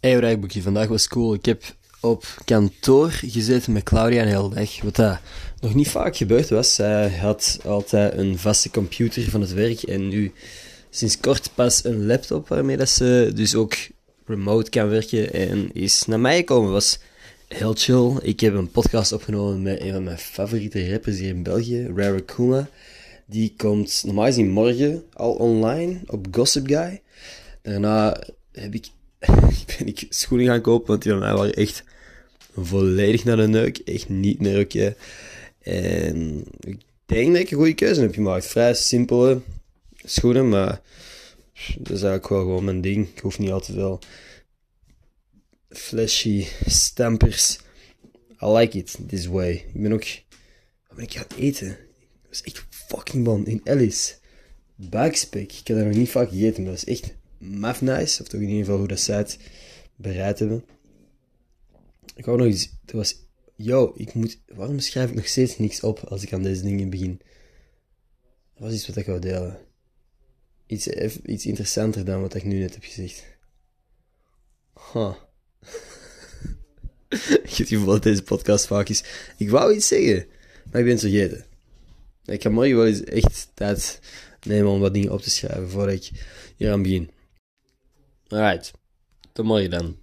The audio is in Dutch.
Hey rijboekje, vandaag was cool. Ik heb op kantoor gezeten met Claudia een hele dag, wat dat nog niet vaak gebeurd was. Zij had altijd een vaste computer van het werk en nu sinds kort pas een laptop waarmee dat ze dus ook remote kan werken en is naar mij gekomen. was heel chill. Ik heb een podcast opgenomen met een van mijn favoriete rappers hier in België, Rare Kuma. Die komt normaal gezien morgen al online op Gossip Guy. Daarna heb ik, ben ik schoenen gaan kopen, want die van mij waren echt volledig naar de neuk. Echt niet oké. En ik denk dat ik een goede keuze heb gemaakt. Vrij simpele schoenen, maar dat is eigenlijk wel gewoon mijn ding. Ik hoef niet al te veel flashy stampers. I like it this way. Ik ben ook... Wat ben ik gaan eten? Dat echt fucking bon. In Alice. Backspek. Ik heb dat nog niet vaak gegeten, maar dat is echt maf nice. Of toch in ieder geval hoe dat zij het bereid hebben. Ik wou nog iets... Er was... Yo, ik moet... Waarom schrijf ik nog steeds niks op als ik aan deze dingen begin? Dat was iets wat ik wou delen. Iets, iets interessanter dan wat ik nu net heb gezegd. Huh. ik heb het gevoel dat deze podcast vaak is. Ik wou iets zeggen, maar ik ben het vergeten. Ik ga morgen wel eens echt tijd nemen om wat dingen op te schrijven voordat ik hier aan begin. Alright, tot morgen dan.